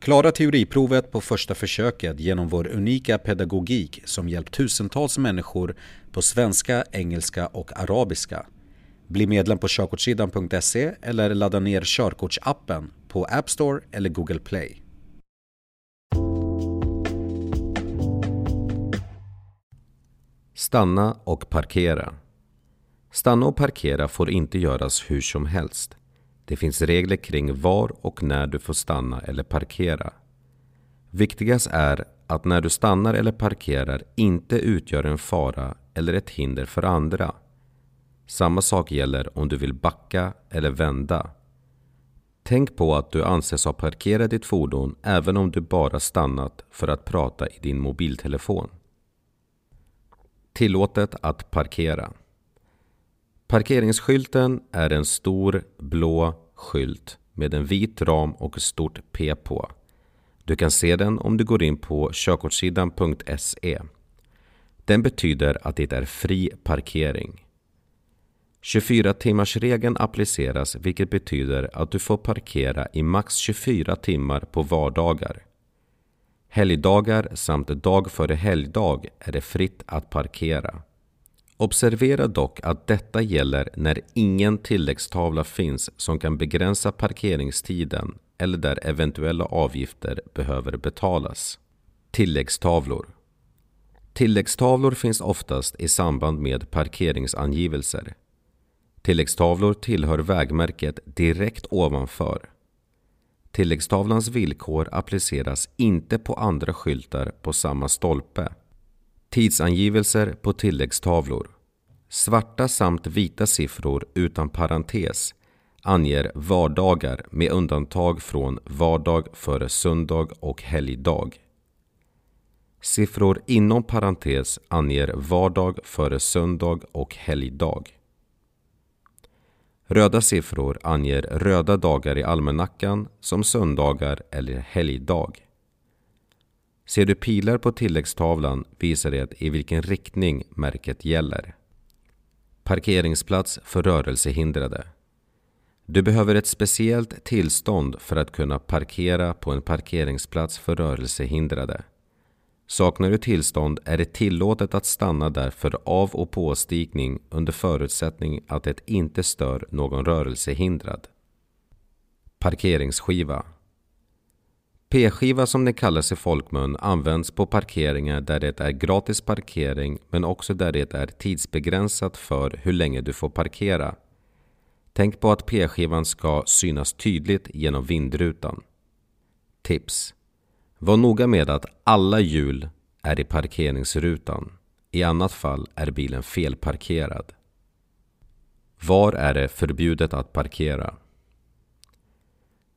Klara teoriprovet på första försöket genom vår unika pedagogik som hjälpt tusentals människor på svenska, engelska och arabiska. Bli medlem på körkortssidan.se eller ladda ner körkortsappen på App Store eller Google Play. Stanna och parkera. Stanna och parkera får inte göras hur som helst. Det finns regler kring var och när du får stanna eller parkera. Viktigast är att när du stannar eller parkerar inte utgör en fara eller ett hinder för andra. Samma sak gäller om du vill backa eller vända. Tänk på att du anses ha parkerat ditt fordon även om du bara stannat för att prata i din mobiltelefon. Tillåtet att parkera. Parkeringsskylten är en stor blå skylt med en vit ram och ett stort P på. Du kan se den om du går in på körkortssidan.se. Den betyder att det är fri parkering. 24-timmarsregeln appliceras vilket betyder att du får parkera i max 24 timmar på vardagar. Helgdagar samt dag före helgdag är det fritt att parkera. Observera dock att detta gäller när ingen tilläggstavla finns som kan begränsa parkeringstiden eller där eventuella avgifter behöver betalas. Tilläggstavlor Tilläggstavlor finns oftast i samband med parkeringsangivelser. Tilläggstavlor tillhör vägmärket direkt ovanför. Tilläggstavlans villkor appliceras inte på andra skyltar på samma stolpe. Tidsangivelser på tilläggstavlor. Svarta samt vita siffror utan parentes anger vardagar med undantag från vardag före söndag och helgdag. Siffror inom parentes anger vardag före söndag och helgdag. Röda siffror anger röda dagar i almanackan som söndagar eller helgdag. Ser du pilar på tilläggstavlan visar det i vilken riktning märket gäller. Parkeringsplats för rörelsehindrade. Du behöver ett speciellt tillstånd för att kunna parkera på en parkeringsplats för rörelsehindrade. Saknar du tillstånd är det tillåtet att stanna där för av och påstigning under förutsättning att det inte stör någon rörelsehindrad. Parkeringsskiva P-skiva som den kallas i folkmun används på parkeringar där det är gratis parkering men också där det är tidsbegränsat för hur länge du får parkera. Tänk på att P-skivan ska synas tydligt genom vindrutan. Tips! Var noga med att alla hjul är i parkeringsrutan. I annat fall är bilen felparkerad. Var är det förbjudet att parkera?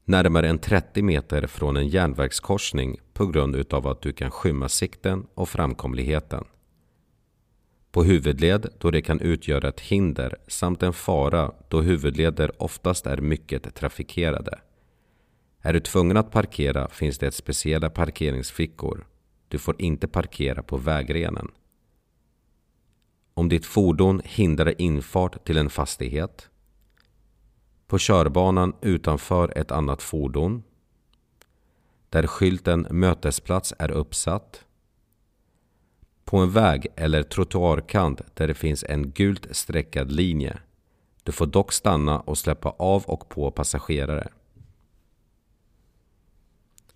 Närmare än 30 meter från en järnvägskorsning på grund utav att du kan skymma sikten och framkomligheten. på huvudled då det kan utgöra ett hinder samt en fara då huvudleder oftast är mycket trafikerade. Är du tvungen att parkera finns det speciella parkeringsfickor. Du får inte parkera på vägrenen. Om ditt fordon hindrar infart till en fastighet. På körbanan utanför ett annat fordon. Där skylten mötesplats är uppsatt. På en väg eller trottoarkant där det finns en gult streckad linje. Du får dock stanna och släppa av och på passagerare.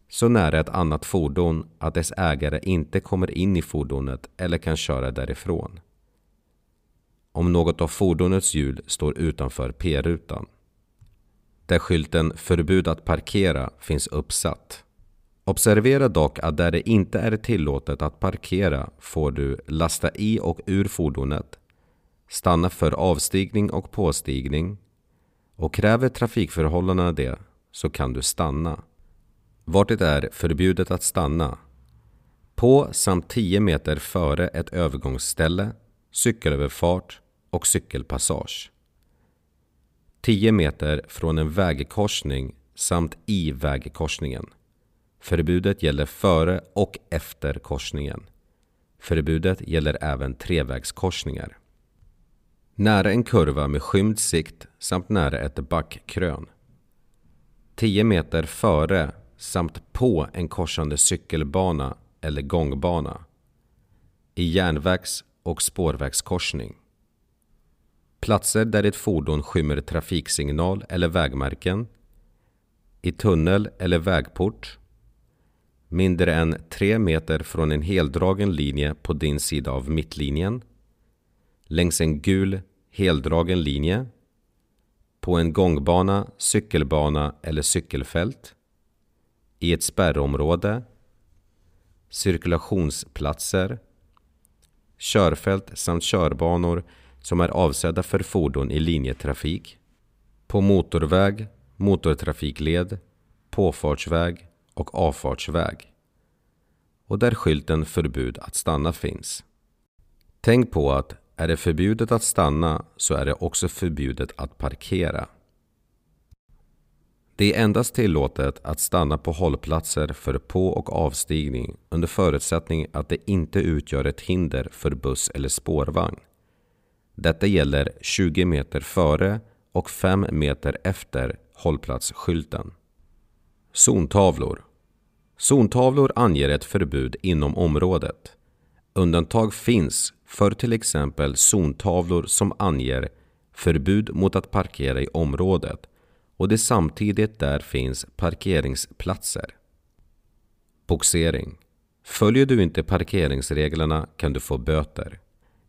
Så nära ett annat fordon att dess ägare inte kommer in i fordonet eller kan köra därifrån. Om något av fordonets hjul står utanför P-rutan. Där skylten Förbud att parkera finns uppsatt. Observera dock att där det inte är tillåtet att parkera får du lasta i och ur fordonet, stanna för avstigning och påstigning och kräver trafikförhållandena det så kan du stanna. Vart det är förbjudet att stanna. På samt 10 meter före ett övergångsställe, cykelöverfart och cykelpassage. 10 meter från en vägkorsning samt i vägkorsningen. Förbudet gäller före och efter korsningen. Förbudet gäller även trevägskorsningar. Nära en kurva med skymd sikt samt nära ett backkrön. 10 meter före samt på en korsande cykelbana eller gångbana. I järnvägs och spårvägskorsning. Platser där ett fordon skymmer trafiksignal eller vägmärken. I tunnel eller vägport mindre än 3 meter från en heldragen linje på din sida av mittlinjen, längs en gul heldragen linje, på en gångbana, cykelbana eller cykelfält, i ett spärrområde, cirkulationsplatser, körfält samt körbanor som är avsedda för fordon i linjetrafik, på motorväg, motortrafikled, påfartsväg, och avfartsväg och där skylten förbud att stanna finns. Tänk på att är det förbjudet att stanna så är det också förbjudet att parkera. Det är endast tillåtet att stanna på hållplatser för på och avstigning under förutsättning att det inte utgör ett hinder för buss eller spårvagn. Detta gäller 20 meter före och 5 meter efter hållplatsskylten. Zontavlor Zontavlor anger ett förbud inom området. Undantag finns för till exempel zontavlor som anger förbud mot att parkera i området och det samtidigt där finns parkeringsplatser. Boxering. Följer du inte parkeringsreglerna kan du få böter.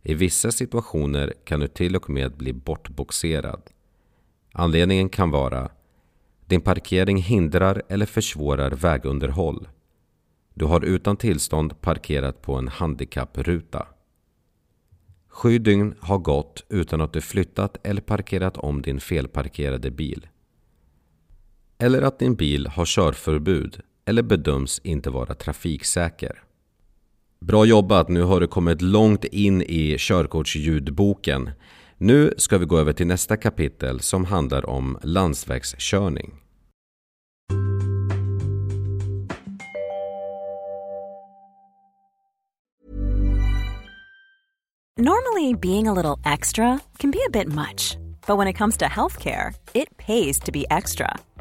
I vissa situationer kan du till och med bli bortboxerad. Anledningen kan vara din parkering hindrar eller försvårar vägunderhåll. Du har utan tillstånd parkerat på en handikappruta. Sju dygn har gått utan att du flyttat eller parkerat om din felparkerade bil. Eller att din bil har körförbud eller bedöms inte vara trafiksäker. Bra jobbat, nu har du kommit långt in i körkortsljudboken. Nu ska vi gå över till nästa kapitel som handlar om landsvägskörning. Normally being a little extra can be a bit much, but when it comes to healthcare, it pays to be extra.